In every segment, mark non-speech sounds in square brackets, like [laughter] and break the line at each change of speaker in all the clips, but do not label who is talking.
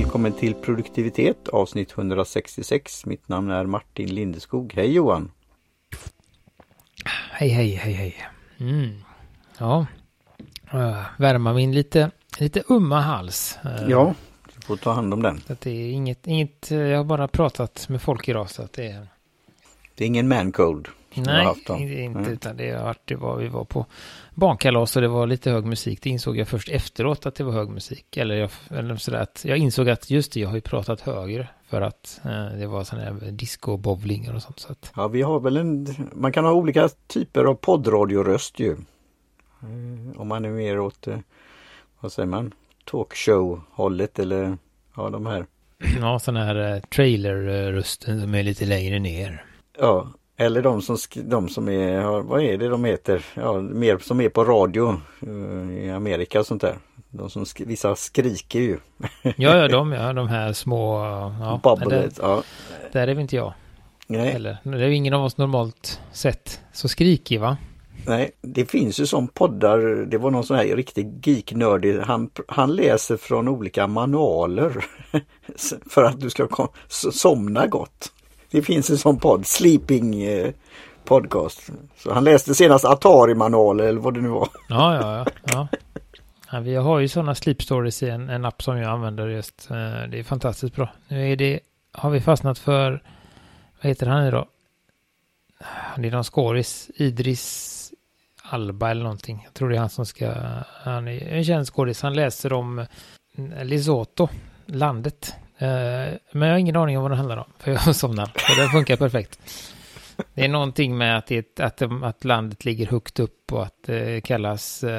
Välkommen till produktivitet avsnitt 166. Mitt namn är Martin Lindeskog. Hej Johan!
Hej, hej, hej, hej. Mm. Ja, uh, värma min lite, lite umma hals.
Uh, ja, du får ta hand om den.
Så det är inget, inget, jag har bara pratat med folk idag så att det är...
Det är ingen mancold?
Nej, inte, inte utan det har varit, det var, vi var på barnkalas och det var lite hög musik. Det insåg jag först efteråt att det var hög musik. Eller, jag, eller sådär att jag insåg att just det, jag har ju pratat högre för att eh, det var sådana här disco-bowlingar och sånt. Så att...
Ja, vi har väl en, man kan ha olika typer av poddradioröst ju. Eh, om man är mer åt, eh, vad säger man, talkshow-hållet eller ja, de här.
Ja, sådana här eh, trailer-rösten som är lite längre ner.
Ja, eller de som, de som är, vad är det de heter, ja, mer som är på radio uh, i Amerika och sånt där. De som, sk vissa skriker ju.
ja, ja, de, [laughs] ja, de här små, ja.
Bubble, ja.
Där är väl inte jag.
Nej.
Eller, det är ingen av oss normalt sett så skrikig va?
Nej, det finns ju som poddar, det var någon sån här riktig geeknördig, han, han läser från olika manualer [laughs] för att du ska somna gott. Det finns en sån podd, Sleeping eh, Podcast. Så han läste senast Atari-manualer eller vad det nu var.
Ja, ja, ja. ja. ja vi har ju sådana sleep stories i en, en app som jag använder just. Eh, det är fantastiskt bra. Nu är det, har vi fastnat för, vad heter han idag? Det är någon skådis, Idris Alba eller någonting. Jag tror det är han som ska, han är en känd skådis. Han läser om eh, Lesotho, landet. Eh, men jag har ingen aning om vad den handlar om, för jag somnar. Och den funkar perfekt. Det är någonting med att, det, att, att landet ligger högt upp och att det kallas uh,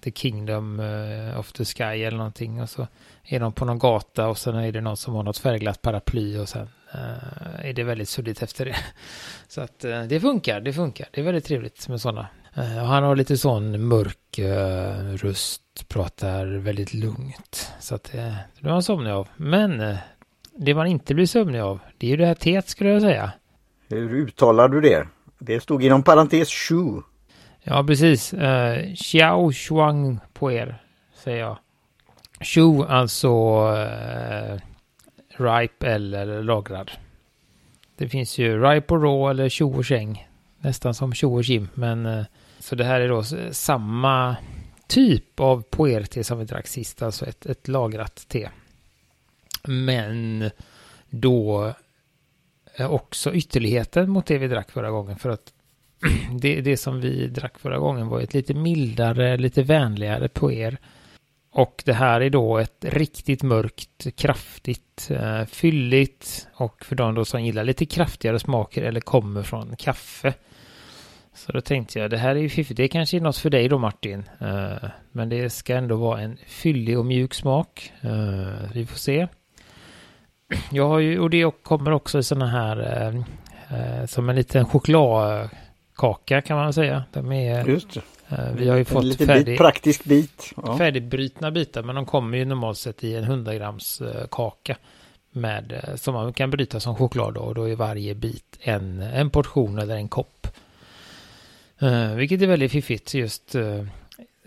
The Kingdom eh, of the Sky eller någonting. Och så är de på någon gata och sen är det någon som har något färgglatt paraply och sen uh, är det väldigt suddigt efter det. [laughs] Så att det funkar, det funkar. Det är väldigt trevligt med sådana och han har lite sån mörk röst pratar väldigt lugnt. Så att det, det var han somnig av. Men eh, det man inte blir sömnig av, det är ju det här teet skulle jag säga.
Hur uttalar du det? Det stod inom parentes shu.
Ja, precis. Uh, Xiao Shuang på er, säger jag. Shu, alltså uh, ripe eller lagrad. Det finns ju ripe och raw eller tjo och käng. Nästan som tjo och kim. Men eh, så det här är då samma typ av poerte som vi drack sist, alltså ett, ett lagrat te. Men då eh, också ytterligheten mot det vi drack förra gången. För att [clears throat] det, det som vi drack förra gången var ett lite mildare, lite vänligare poer. Och det här är då ett riktigt mörkt, kraftigt, eh, fylligt och för de då som gillar lite kraftigare smaker eller kommer från kaffe så då tänkte jag, det här är ju fiffigt. Det kanske är något för dig då Martin. Uh, men det ska ändå vara en fyllig och mjuk smak. Uh, vi får se. [clears throat] Jag har ju, och det kommer också i sådana här, uh, som en liten chokladkaka kan man säga. De är,
Just det.
vi har ju fått
en liten färdig, bit, praktisk bit.
Ja. Färdigbrytna bitar, men de kommer ju normalt sett i en 100 grams kaka. Med, som man kan bryta som choklad då, och då är varje bit en, en portion eller en kopp. Uh, vilket är väldigt fiffigt just uh,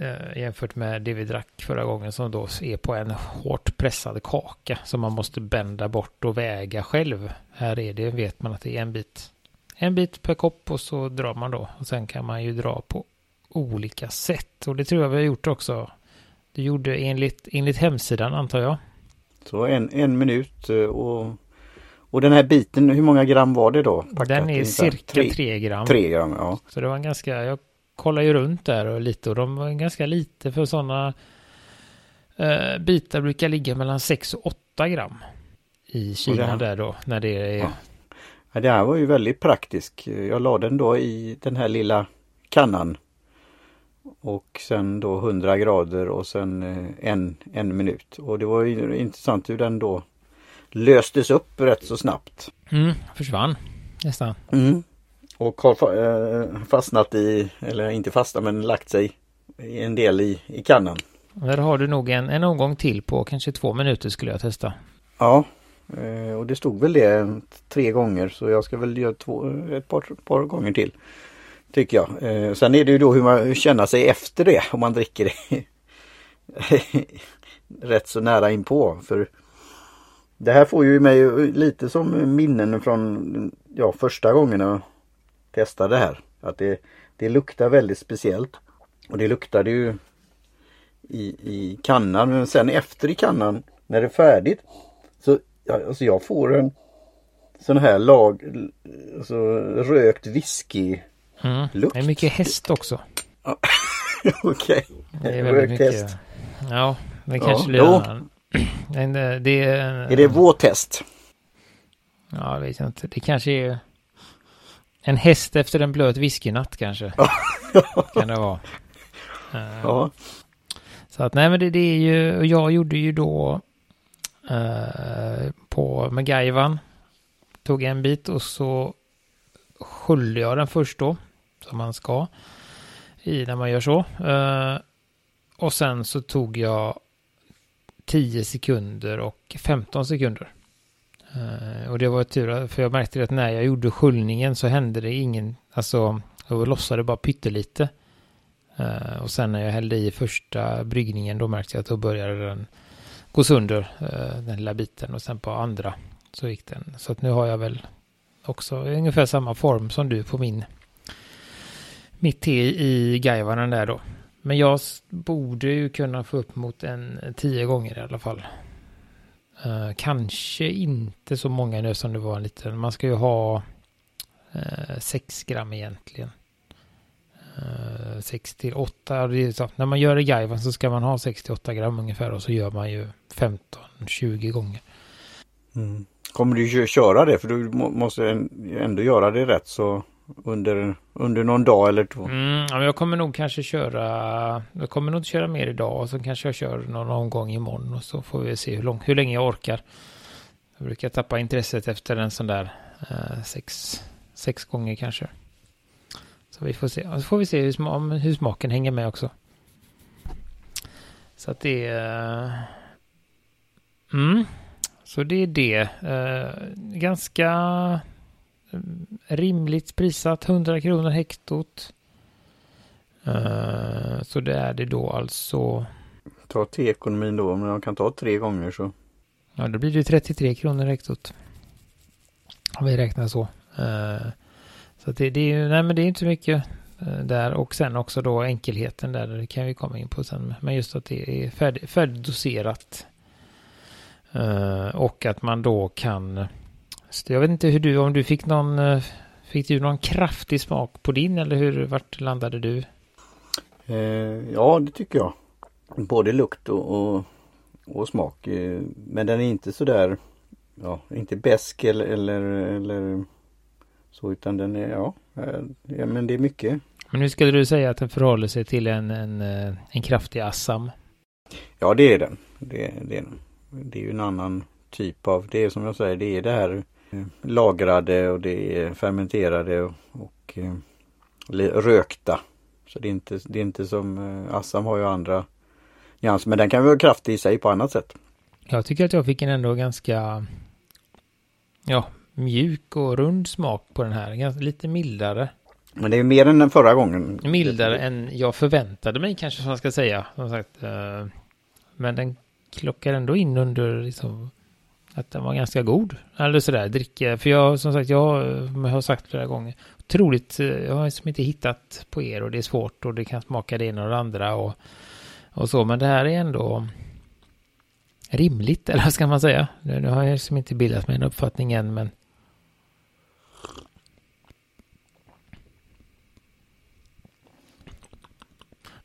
uh, jämfört med det vi drack förra gången som då är på en hårt pressad kaka som man måste bända bort och väga själv. Här är det, vet man att det är en bit, en bit per kopp och så drar man då. Och sen kan man ju dra på olika sätt och det tror jag vi har gjort också. Du gjorde enligt, enligt hemsidan antar jag.
Så en, en minut och och den här biten, hur många gram var det då?
Packat den är cirka tre, 3 gram.
3 gram, ja.
Så det var en ganska, jag kollar ju runt där och lite och de var ganska lite för sådana eh, bitar brukar ligga mellan 6 och 8 gram i Kina här, där då när det är... Ja.
ja. det här var ju väldigt praktiskt. Jag la den då i den här lilla kannan. Och sen då 100 grader och sen eh, en, en minut. Och det var ju intressant hur den då löstes upp rätt så snabbt.
Mm, försvann nästan.
Mm. Och har eh, fastnat i, eller inte fastnat men lagt sig en del i, i kannan.
Där har du nog en, en omgång till på kanske två minuter skulle jag testa.
Ja, eh, och det stod väl det tre gånger så jag ska väl göra två, ett par, par gånger till. Tycker jag. Eh, sen är det ju då hur man känner sig efter det om man dricker det [laughs] rätt så nära inpå. För Det här får ju mig lite som minnen från ja, första gången jag testade det här. Att det, det luktar väldigt speciellt. Och det luktade ju i, i kannan men sen efter i kannan när det är färdigt så ja, alltså jag får en sån här lag, alltså rökt whisky
Mm.
lukt.
Det är mycket häst också. [laughs]
Okej.
Väldigt
Rökt
mycket.
häst.
Ja, det
Ja,
kanske blir
jo.
annan. [clears throat] Eh, det är...
Är det våttest?
Ja, jag vet inte. Det kanske är en häst efter en blöt whiskynatt kanske. [laughs] kan det vara. Eh,
Ja.
Så att nej men det, det är ju, och jag gjorde ju då eh, på MacGyvan. Tog en bit och så sköljde jag den först då. Som man ska. I när man gör så. Eh, och sen så tog jag 10 sekunder och 15 sekunder. Eh, och det var tur för jag märkte att när jag gjorde sköljningen så hände det ingen, alltså jag lossade bara pyttelite. Eh, och sen när jag hällde i första bryggningen då märkte jag att då började den gå sönder, eh, den lilla biten. Och sen på andra så gick den. Så att nu har jag väl också ungefär samma form som du på min mitt te i gajvanen där då. Men jag borde ju kunna få upp mot en tio gånger i alla fall. Uh, kanske inte så många nu som det var en liten. Man ska ju ha eh, uh, 6 gram egentligen. Eh, uh, 6 till 8. Det är så, när man gör i Gaivan så ska man ha 68 gram ungefär och så gör man ju 15-20 gånger.
Mm. Kommer du köra det? För du måste ändå göra det rätt så under, under någon dag eller två.
Mm, ja, jag kommer nog kanske köra. Jag kommer nog inte köra mer idag och så kanske jag kör någon omgång imorgon och så får vi se hur, lång, hur länge jag orkar. Jag brukar tappa intresset efter en sån där eh, sex, sex gånger kanske. Så vi får se. Och så får vi se hur, sm om- hur smaken hänger med också. Så att det är... Mm. Så det är det. Eh, ganska rimligt prissatt. 100 kronor hektot. Eh, så det är det då alltså.
Ta T-ekonomin då, men jag kan ta tre gånger så.
Ja, då blir det 33 kronor hektot. Om vi räknar så. Eh, så det, det är ju, nej men det är inte mycket eh, där. Och sen också då enkelheten där, det kan vi komma in på sen. Men just att det är färdig, färdigdoserat. Eh, och att man då kan, så jag vet inte hur du, om du fick någon, eh, fick du någon kraftig smak på din eller hur, vart landade du?
Eh, ja, det tycker jag. Både lukt och, och, och smak. Eh, men den är inte sådär, ja, inte besk eller, eller, eller så utan den är, ja, eh, ja, men det är mycket.
Men hur skulle du säga att den förhåller sig till en, en, en kraftig Assam?
Ja, det är den. Det, det, det är ju en annan typ av, det är som jag säger, det är det här lagrade och det är fermenterade och, och eh, rökta. Så det är inte, det är inte som eh, Assam har ju andra nyanser, men den kan vara kraftig i sig på annat sätt.
Jag tycker att jag fick en ändå ganska ja, mjuk och rund smak på den här. Ganska, lite mildare.
Men det är mer än den förra gången.
Mildare än jag förväntade mig kanske som man ska säga. Som sagt. eh, Men den klockar ändå in under liksom att den var ganska god. Eller sådär, dricka. För jag som sagt, jag, jag har sagt flera gånger. Otroligt, eh, jag har liksom inte hittat på er och det är svårt och det kan smaka det ena och det andra och, och så. Men det här är ändå rimligt, eller vad ska man säga? Nu, nu har jag liksom inte bildat mig en uppfattning än, men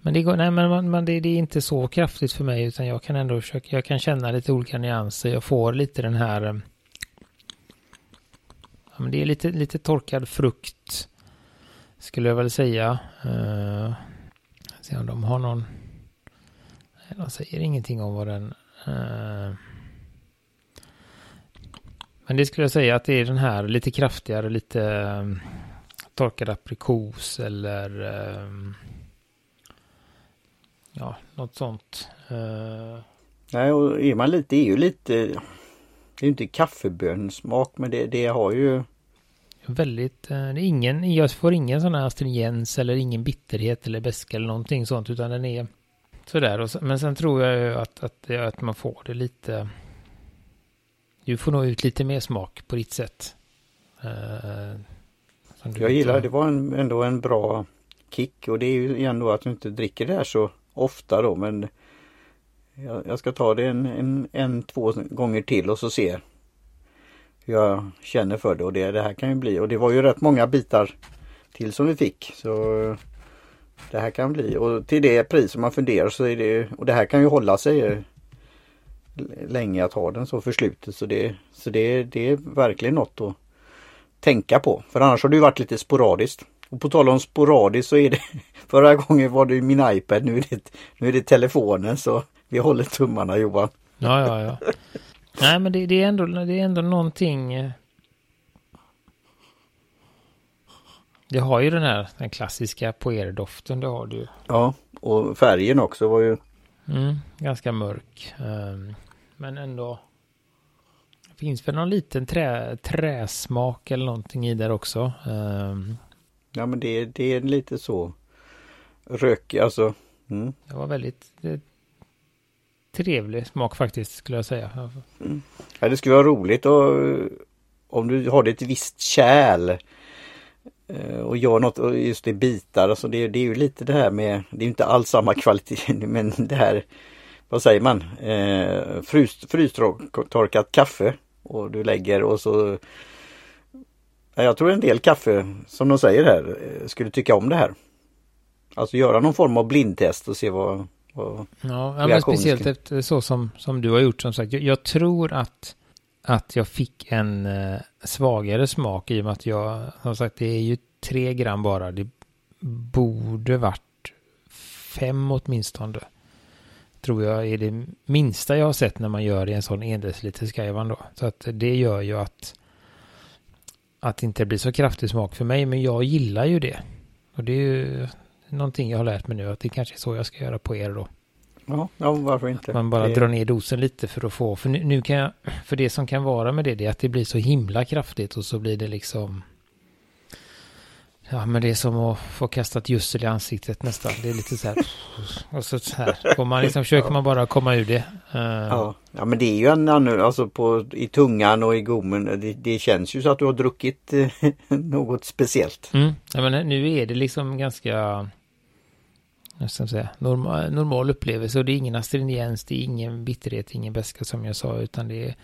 Men det går, nej men, man, man, det, det är inte så kraftigt för mig utan jag kan ändå försöka, jag kan känna lite olika nyanser. Jag får lite den här, eh, ja, men det är lite, lite torkad frukt skulle jag väl säga. Eh, uh, se om de har någon, nej, de säger ingenting om vad den, uh, men det skulle jag säga att det är den här lite kraftigare, lite um, torkad aprikos eller um, ja, något sånt. Eh,
Nej, och är man lite, det är ju lite, det är ju inte kaffebönssmak men det, det har ju
väldigt, det är ingen, jag får ingen sån här astringens eller ingen bitterhet eller beska eller någonting sånt utan den är sådär. Och men sen tror jag ju att, att, att man får det lite, du får nog ut lite mer smak på ditt sätt. Uh,
jag gillar det var en, ändå en bra kick och det är ju ändå att du inte dricker det här så ofta då men jag, jag ska ta det en, en, en, två gånger till och så se hur jag känner för det och det, det här kan ju bli och det var ju rätt många bitar till som vi fick så det här kan bli och till det pris som man funderar så är det och det här kan ju hålla sig eh, länge att ha den så förslutet så det, så det, det är verkligen något att tänka på. För annars har det ju varit lite sporadiskt. Och på tal om sporadiskt så är det [laughs] Förra gången var det min iPad, nu är det, nu är det telefonen så vi håller tummarna Johan.
Ja, ja, ja. Nej men det, det, är ändå, det är ändå någonting eh, Det har ju den här den klassiska poerdoften, det har du ju.
Ja, och färgen också var ju...
Mm, ganska mörk. Um, men ändå... Det finns väl någon liten trä, träsmak eller någonting i där också.
Ja men det, det är lite så rökig alltså.
Mm. Det var väldigt det, trevlig smak faktiskt skulle jag säga.
Mm. Ja, det skulle vara roligt och, om du har det ett visst kärl Eh, och gör något, och just det bitar, alltså det, det är ju lite det här med, det är inte alls samma [laughs] kvalitet men det här, vad säger man, eh, frys, frystorkat kaffe och du lägger och så jag tror en del kaffe, som de säger här, eh, skulle tycka om det här. Alltså göra någon form av blindtest och se vad, vad
Ja, men speciellt efter så som, som du har gjort som sagt. Jag, jag tror att att jag fick en eh, svagare smak i och med att jag, som sagt, det är ju tre gram bara. Det borde varit fem åtminstone. Tror jag är det minsta jag har sett när man gör i en sån endeciliter skajvan då. Så att det gör ju att att det inte blir så kraftig smak för mig. Men jag gillar ju det. Och det är ju någonting jag har lärt mig nu att det kanske är så jag ska göra på er då.
Ja, ja varför inte?
Man bara det... drar ner dosen lite för att få, för nu, nu, kan jag, för det som kan vara med det, det är att det blir så himla kraftigt och så blir det liksom Ja, men det är som att få kastat gödsel i ansiktet nästan. Det är lite så här. [laughs] Och så, så här. Och man liksom försöker man bara komma ur det.
Uh... Ja. ja, men det är ju en annan, alltså på, i tungan och i gommen. Det, det känns ju så att du har druckit eh, [laughs] något speciellt.
Mm. Ja, men nu är det liksom ganska ska säga, normal, normal upplevelse och det är ingen astringens, det är ingen bitterhet, ingen beska som jag sa, utan det är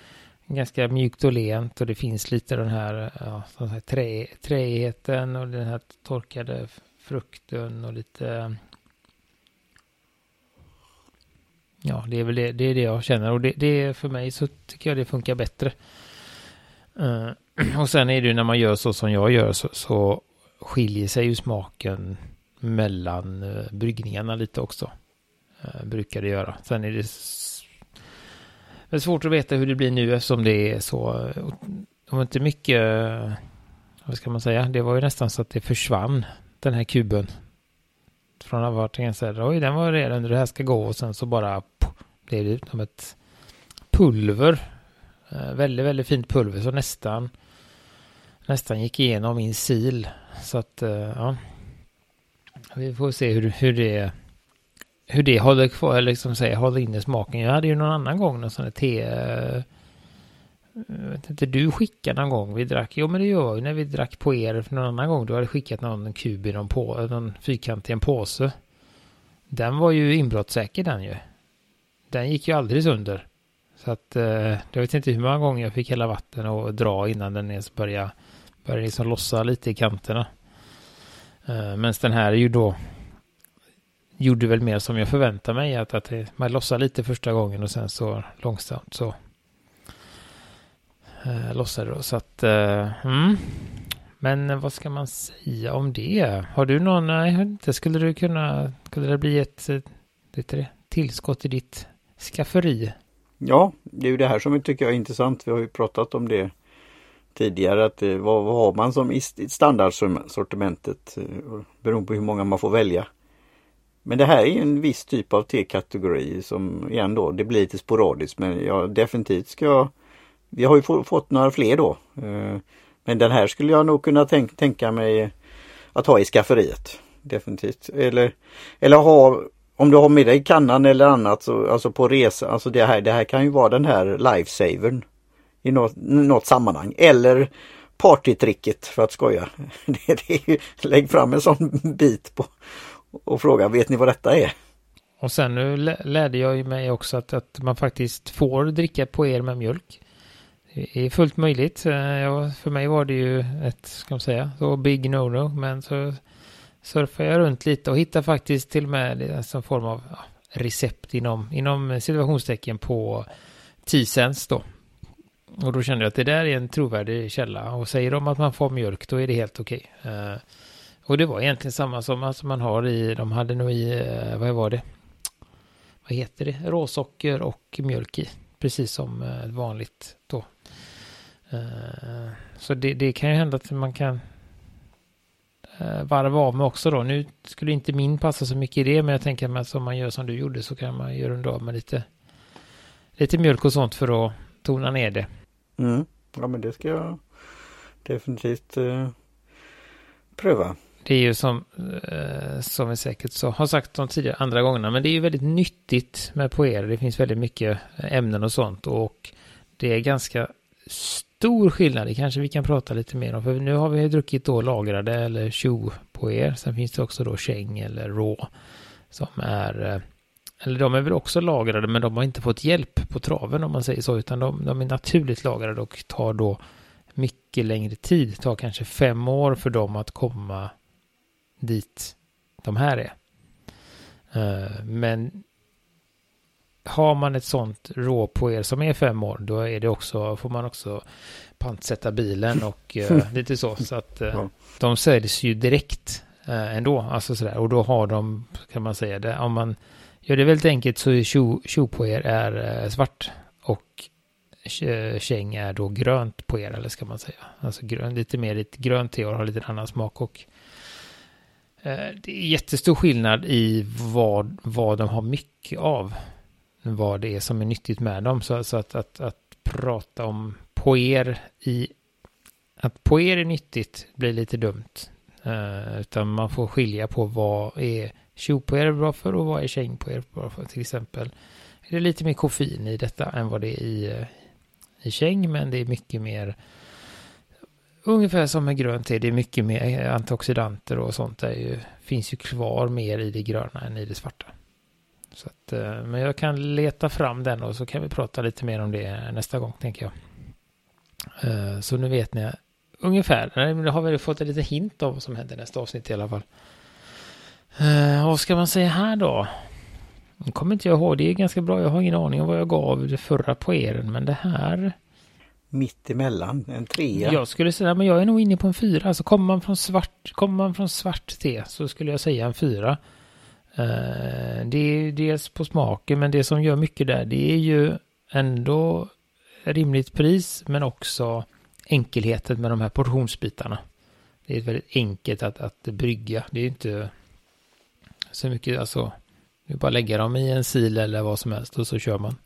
ganska mjukt och lent och det finns lite den här, ja, den här trä, träigheten och den här torkade frukten och lite Ja, det är väl det, det, är det jag känner och det, det för mig så tycker jag det funkar bättre. Uh, [clears throat] och sen är det ju när man gör så som jag gör så, så skiljer sig ju smaken mellan uh, bryggningarna lite också. Uh, brukar det göra. Sen är det det är svårt att veta hur det blir nu eftersom det är så, det var inte mycket, vad ska man säga, det var ju nästan så att det försvann, den här kuben. Från att ha varit ganska, oj den var redan det här ska gå och sen så bara blev det som ett pulver. Eh, väldigt, väldigt fint pulver så nästan nästan gick igenom min sil. Så att, eh, ja. Vi får se hur, hur det hur det håller kvar, eller liksom säger håller inne smaken. Jag hade ju någon annan gång någon sån här te... Eh, jag vet inte, du skickade någon gång, vi drack, jo men det gör ju när vi drack på er för någon annan gång, du hade skickat någon kub i någon, på, någon fyrkant i en påse. Den var ju inbrottssäker den ju. Den gick ju aldrig sönder. Så att, eh, jag vet inte hur många gånger jag fick hela vatten och dra innan den ens började, började liksom lossa lite i kanterna. Eh, Medan den här är ju då gjorde väl mer som jag förväntade mig. Att, att man lossar lite första gången och sen så långsamt så eh, lossar det då. Så att, eh, mm. Men vad ska man säga om det? Har du någon, eh, nej, inte, skulle du kunna, skulle det bli ett, eh, ett, ett tillskott i ditt skafferi?
Ja, det är ju det här som jag tycker är intressant. Vi har ju pratat om det tidigare. Att, eh, vad, vad har man som i standardsortimentet beroende på hur många man får välja. Men det här är en viss typ av T-kategori som igen då, det blir lite sporadiskt men jag definitivt ska Vi har ju fått några fler då. Eh, men den här skulle jag nog kunna tänk, tänka mig att ha i skafferiet. Definitivt. Eller, eller ha om du har med dig kannan eller annat så, alltså på resa, alltså det här, det här kan ju vara den här lifesavern i något, något sammanhang. Eller partytricket för att skoja. [laughs] Det, det är, lägg fram en sån bit på och fråga, vet ni vad detta är?
Och sen nu lärde jag ju mig också att, att man faktiskt får dricka på er med mjölk. Det är fullt möjligt. Eh, ja, för mig var det ju ett, ska man säga, så big no-no. Men så surfade jag runt lite och hittade faktiskt till och med en form av ja, recept inom, inom situationstecken på T-Sense då. Och då kände jag att det där är en trovärdig källa. Och säger de att man får mjölk då är det helt okej. Okay. Och det var egentligen samma som alltså man har i, de hade nog i, eh, vad var det? Vad heter det? Råsocker och mjölk i. Precis som eh, vanligt då. Eh, så det, det, kan ju hända att man kan varva av med också då. Nu skulle inte min passa så mycket i det, men jag tänker mig att om man gör som du gjorde så kan man göra en av med lite, lite mjölk och sånt för att tona ner det.
Mm. Ja men det ska jag definitivt eh, pröva.
Det är ju som, eh, som vi säkert så har sagt de tidigare andra gångerna, men det är ju väldigt nyttigt med poer. Det finns väldigt mycket eh, ämnen och sånt och det är ganska stor skillnad. Det kanske vi kan prata lite mer om, för nu har vi druckit då lagrade eller tjo poer. Sen finns det också då käng eller rå som är eh, eller de är väl också lagrade men de har inte fått hjälp på traven om man säger så utan de, de är naturligt lagrade och tar då mycket längre tid. Det tar kanske fem år för dem att komma dit de här är. Uh, men har man ett sånt rå på er som är fem år då är det också, får man också pantsätta bilen och uh, [laughs] lite så. Så att uh, de säljs ju direkt ändå. Alltså sådär. Och då har de, kan man säga det, om man Gör det väldigt enkelt så är tjo på er är eh, svart och käng är då grönt på er, eller ska man säga. Alltså grön, lite mer lite grönt te och har lite annan smak och eh, Eh, det är jättestor skillnad i vad, vad de har mycket av. Vad det är som är nyttigt med dem. Så, så att, att, att prata om poer i att poer är nyttigt blir lite dumt. Uh, utan man får skilja på vad är tjo på er bra för och vad är käng på er bra för. Till exempel är det lite mer koffein i detta än vad det är i, eh, i käng, men det är mycket mer ungefär som med grönt te. Det är mycket mer antioxidanter och sånt. där ju, finns ju kvar mer i det gröna än i det svarta. Så att, eh, men jag kan leta fram den och så kan vi prata lite mer om det nästa gång, tänker jag. Eh, så nu vet ni ungefär. Nu har vi fått en liten hint om vad som händer nästa avsnitt i alla fall. Eh, vad ska man säga här då? Nu kommer inte jag ihåg. Det är ganska bra. Jag har ingen aning om vad jag gav det förra på er. Men det här...
Mitt emellan, en trea.
Jag skulle säga, men jag är nog inne på en fyra. Alltså kommer man från svart, kommer man från svart te så skulle jag säga en fyra. Uh, det är dels på smaken, men det som gör mycket där, det är ju ändå rimligt pris, men också enkelheten med de här portionsbitarna. Det är väldigt enkelt att, att brygga. Det är inte så mycket, alltså, det är bara lägga dem i en sil eller vad som helst och så kör man.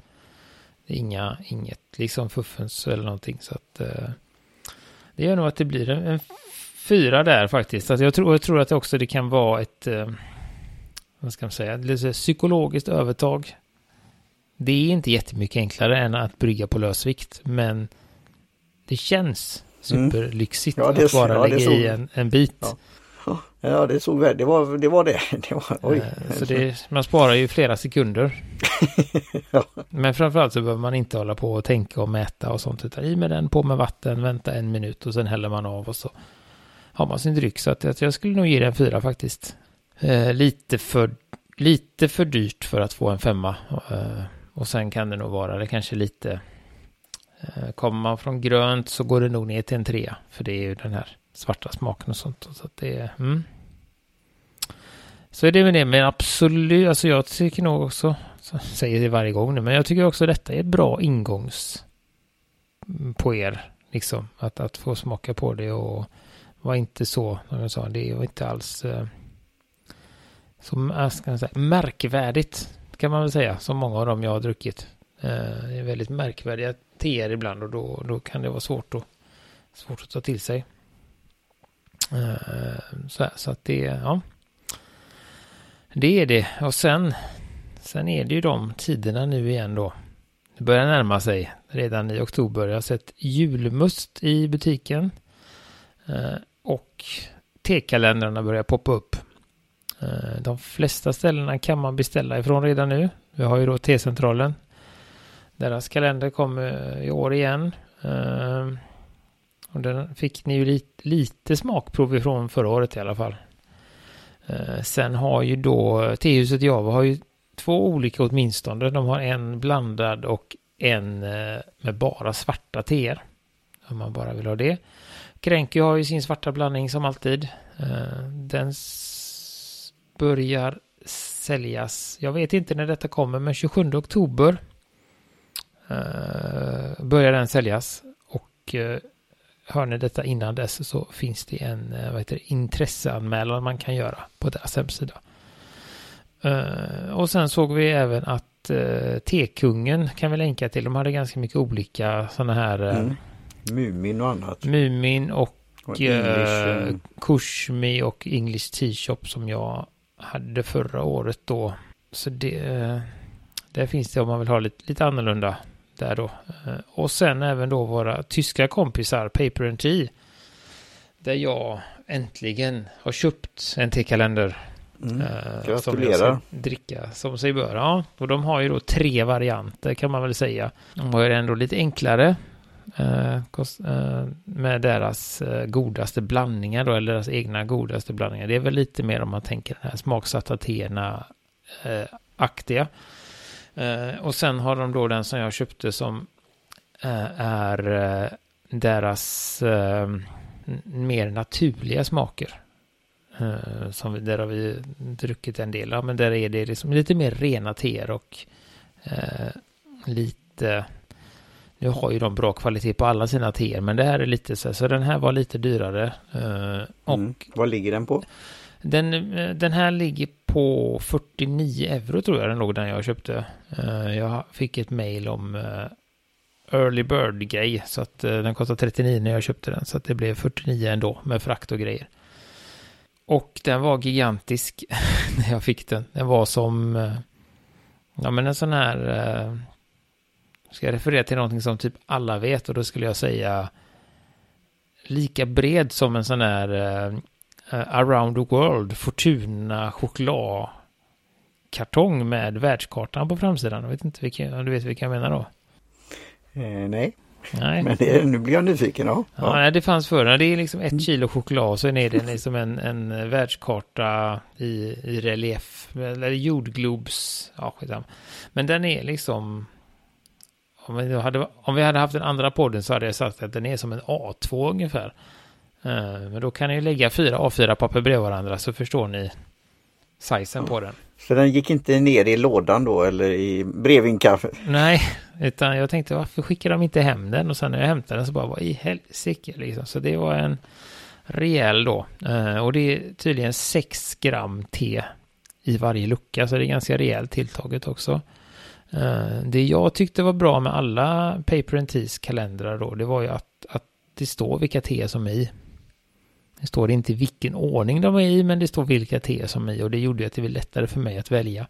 Det inga, inget liksom fuffens eller någonting så att eh, det gör nog att det blir en, en fyra där faktiskt. Alltså jag, tror, jag tror att det också det kan vara ett, eh, vad ska man säga, lite psykologiskt övertag. Det är inte jättemycket enklare än att brygga på lösvikt, men det känns mm. superlyxigt mm. ja, att bara ja, lägga i en, en bit. Ja.
Ja, det såg väl, det var det. Var det. [laughs] det var, oj.
Eh, så det, man sparar ju flera sekunder. [laughs] ja. Men framförallt så behöver man inte hålla på och tänka och mäta och sånt. Utan i med den, på med vatten, vänta en minut och sen häller man av och så har man sin dryck. Så att, jag skulle nog ge den fyra faktiskt. Eh, lite, för, lite för dyrt för att få en femma. Eh, och sen kan det nog vara det kanske lite... Eh, kommer man från grönt så går det nog ner till en trea. För det är ju den här svarta smaken och sånt. Så att det är... Mm. Så är det med det, men absolut, alltså jag tycker nog också, så säger det varje gång nu, men jag tycker också detta är ett bra ingångs mm, på er, liksom, att, att få smaka på det och var inte så, som jag sa, det var inte alls eh, så eh, ska säga, märkvärdigt, kan man väl säga, som många av dem jag har druckit. Eh, det är väldigt märkvärdiga teer ibland och då, då kan det vara svårt att, svårt att ta till sig. Eh, så, här, så att det, ja. Det är det. Och sen, sen är det ju de tiderna nu igen då. det börjar närma sig redan i oktober. Jag har sett julmust i butiken. Eh, och tekalendrarna börjar poppa upp. Eh, de flesta ställena kan man beställa ifrån redan nu. Vi har ju då T-centralen. Deras kalender kommer i år igen. Och den fick ni ju lite, lite smakprov ifrån förra året i alla fall. Eh, sen har ju då tehuset Java har ju två olika åtminstone. De har en blandad och en eh, med bara svarta teer. Om man bara vill ha det. Kränky har ju sin svarta blandning som alltid. Eh, den börjar säljas. Jag vet inte när detta kommer, men 27 oktober börjar den säljas. Och hör ni detta innan dess så finns det en uh, vad heter det, intresseanmälan man kan göra på deras hemsida. Uh, och sen såg vi även att uh, T-kungen kan vi länka till. De hade ganska mycket olika sådana här mm.
Mumin och annat.
Mumin och, och uh, Kushmi och English T-shop som jag hade förra året då. Så det, där finns det om man vill ha lite, lite annorlunda där då. Eh, och sen även då våra tyska kompisar Paper and Tea. Där jag äntligen har köpt en tekalender.
Mm. Gratulerar. Som jag ska
dricka som sig bör. Ja, och de har ju då tre varianter kan man väl säga. De har ju ändå lite enklare. Eh, eh, med deras eh, godaste blandningar då, eller deras egna godaste blandningar. Det är väl lite mer om man tänker den här smaksatta teerna aktiga. Och sen har de då den som jag köpte som är deras mer naturliga smaker. som, där har vi druckit en del av, men där är det liksom lite mer rena teer och lite nu har ju de bra kvalitet på alla sina teer, men det här är lite så, så den här var lite dyrare. Uh, och mm.
Vad ligger den på?
Den, eh, den här ligger på 49 euro tror jag den låg den jag köpte. Eh, jag fick ett mail om eh, early bird grej, så att den kostade 39 när jag köpte den, så att det blev 49 ändå med frakt och grejer. Och den var gigantisk [laughs] när jag fick den. Den var som, ja men en sån här Ska jag referera till någonting som typ alla vet och då skulle jag säga lika bred som en sån här around the world Fortuna chokladkartong med världskartan på framsidan. Jag vet inte vilken, om du vet vilken jag menar då?
Eh, nej. Nej. Men det, nu blir jag nyfiken. Ja.
Ja, nej, det fanns förr. Det är liksom ett kilo choklad och så är det liksom en, en världskarta i, i relief. Eller jordglobs. Ja. Men den är liksom om vi, hade, om vi hade haft den andra podden så hade jag sagt att den är som en A2 ungefär. Uh, men då kan ni lägga fyra A4-papper bredvid varandra så förstår ni sizen på den.
Så den gick inte ner i lådan då eller i brevinkaffe?
Nej, utan jag tänkte varför skickar de inte hem den? Och sen när jag hämtade den så bara vad i helsike liksom. Så det var en rejäl då. Uh, och det är tydligen 6 gram te i varje lucka så det är ganska rejält tilltaget också. Eh, det jag tyckte var bra med alla Paper and Teas kalendrar då, det var ju att, att det står vilka te som är i. Det står inte vilken ordning de är i, men det står vilka te som är i och det gjorde att det var lättare för mig att välja.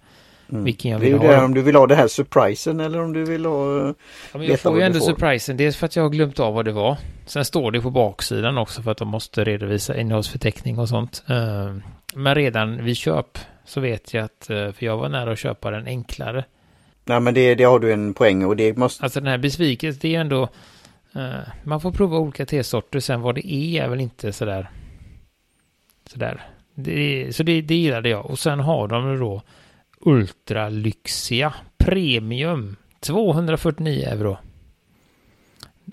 Mm. Vilken jag vill
det är ju ha. Det, om du vill ha det här surprisen eller om du vill ha... Ja,
men jag får ju ändå surprisen. Dels för att jag har glömt av vad det var. Sen står det på baksidan också för att de måste redovisa innehållsförteckning och sånt. Eh, men redan vid köp så vet jag att, eh, för jag var nära att köpa den enklare.
Nej men det, det har du en poäng och det måste...
Alltså den här besvikelsen, det är ändå... Eh, man får prova olika tesorter, sen vad det är är väl inte sådär... Sådär. Det, så det, det gillade jag. Och sen har de då ultralyxiga premium 249 euro.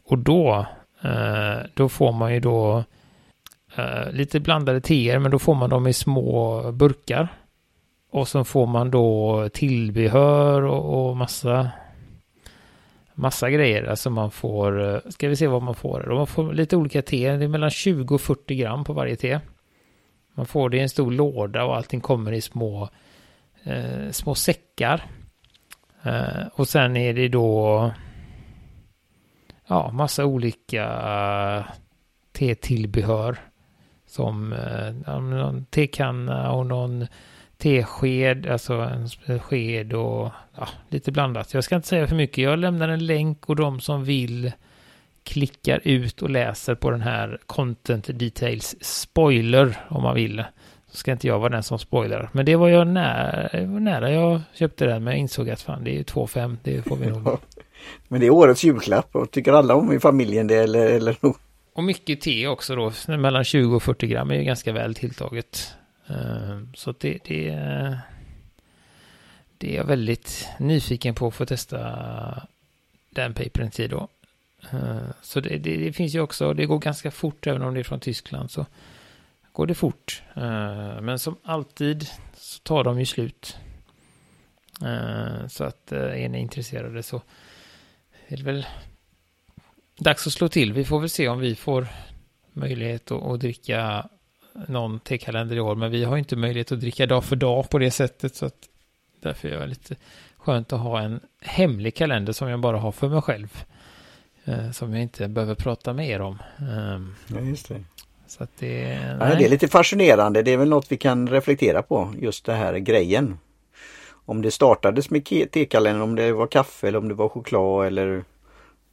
Och då, eh, då får man ju då eh, lite blandade teer, men då får man dem i små burkar. Och så får man då tillbehör och, och massa massa grejer. Alltså man får, eh, ska vi se vad man får. Man får lite olika te, det är mellan 20 och 40 gram på varje te. Man får det i en stor låda och allting kommer i små, eh, små säckar. Eh, och sen är det då ja, massa olika te-tillbehör. Som eh, någon tekanna och någon tesked, alltså en sked och ja, lite blandat. Jag ska inte säga för mycket. Jag lämnar en länk och de som vill klickar ut och läser på den här content details spoiler om man vill. Så ska inte jag vara den som spoilar. Men det var jag nära, var nära jag köpte den men jag insåg att fan det är ju 2,5 det får vi nog. [laughs]
men det är årets julklapp och tycker alla om i familjen det eller? eller?
Och mycket te också då, mellan 20 och 40 gram är ju ganska väl tilltaget. Eh, så det, det, det är jag väldigt nyfiken på att få testa den papern tid då. Eh, så det, det, det, finns ju också, det går ganska fort även om det är från Tyskland så går det fort. Eh, men som alltid så tar de ju slut. Så att är ni intresserade så är det väl dags att slå till. Vi får väl se om vi får möjlighet att, att dricka någon tekalender i år, men vi har inte möjlighet att dricka dag för dag på det sättet, så att därför är det lite skönt att ha en hemlig kalender som jag bara har för mig själv. Eh, som jag inte behöver prata mer om.
Um, ja, just det.
Så att det,
ja, det är lite fascinerande. Det är väl något vi kan reflektera på, just det här grejen. Om det startades med tekalender, om det var kaffe eller om det var choklad eller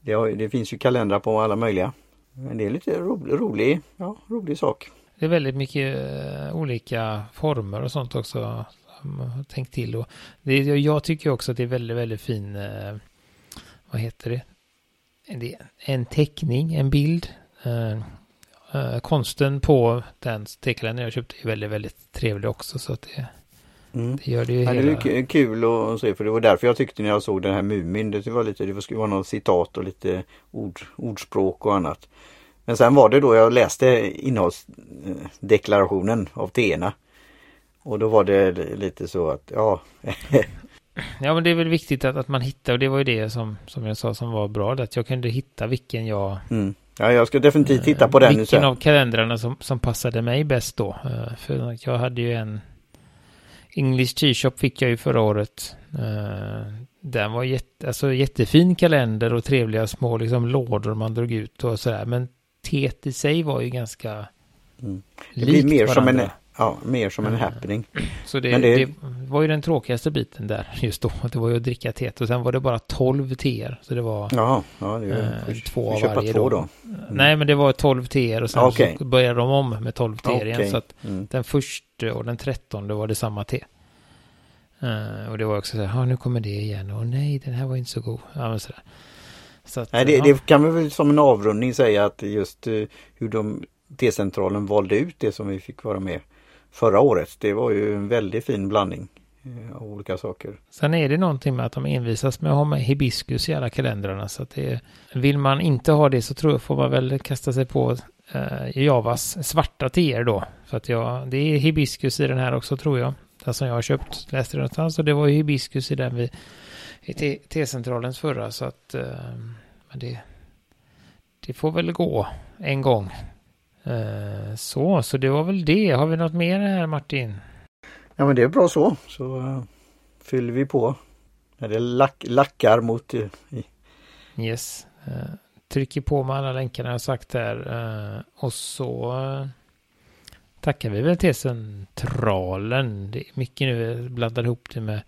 det, har, det finns ju kalendrar på alla möjliga. Men det är lite ro, rolig, ja, rolig sak.
Det är väldigt mycket uh, olika former och sånt också. Tänkt till. Och det, jag tycker också att det är väldigt, väldigt fin, uh, vad heter det? det en teckning, en bild. Uh, konsten på den teckningen jag köpte är väldigt, väldigt trevlig också. Så att det,
Mm. Det gör det ju ja, hela... Det är kul att se för det var därför jag tyckte när jag såg den här Mumin. Det var lite, det skulle vara något citat och lite ord, ordspråk och annat. Men sen var det då jag läste innehållsdeklarationen av Tena. Och då var det lite så att ja. [laughs]
ja men det är väl viktigt att, att man hittar och det var ju det som, som jag sa som var bra. Att jag kunde hitta vilken jag
mm. Ja, jag ska definitivt titta på den.
Vilken av kalendrarna som, som passade mig bäst då. Eh, för jag hade ju en English T-shop fick jag ju förra året. Uh, den var jätte, alltså jättefin kalender och trevliga små liksom, lådor man drog ut och sådär. Men teet i sig var ju ganska
mm. Det blir mer som, en, ja, mer som en happening.
Så det, det... det, var ju den tråkigaste biten där [laughs] just då. Det var ju att dricka teet och sen var det bara 12 teer. Så det var
Jaha, ja, det
eh, två av varje två då. då. Mm. Nej, men det var 12 teer och sen okay. så började de om med 12 teer okay. igen. Så att mm. den första och den trettonde var det samma te. Uh, och det var också så här, nu kommer det igen. Och nej, den här var inte så god. Ja, men så
så att, nej, det, ja. det, kan vi väl som en avrundning säga att just uh, hur de T-centralen valde ut det som vi fick vara med förra året. Det var ju en väldigt fin blandning uh, av olika saker.
Sen är det någonting med att de envisas med att ha med hibiskus i alla kalendrarna. Så att det, vill man inte ha det så tror jag får man väl kasta sig på uh, Javas svarta teer då. För att ja, det är hibiskus i den här också tror jag den som jag har köpt, läste det någonstans och det var ju hibiskus i den vid i T-centralens förra så att uh, men det, det får väl gå en gång. Uh, så, så det var väl det. Har vi något mer här Martin?
Ja men det är bra så. Så uh, fyller vi på. Det lack, lackar mot...
Yes. trycker på med alla länkarna jag sagt här. och så tackar vi väl till centralen. Det är mycket nu, jag blandar ihop det med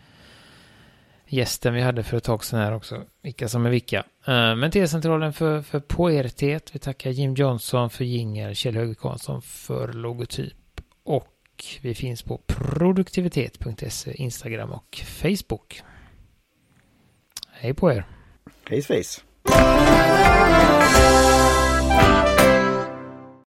gästen vi hade för ett tag sedan här också, vilka som är vilka. Eh, men T-centralen för, för poeritet. vi tackar Jim Johnson för jingel, Kjell Högvik Hansson för logotyp och vi finns på produktivitet.se, Instagram och Facebook. Hej på er!
Hej svejs!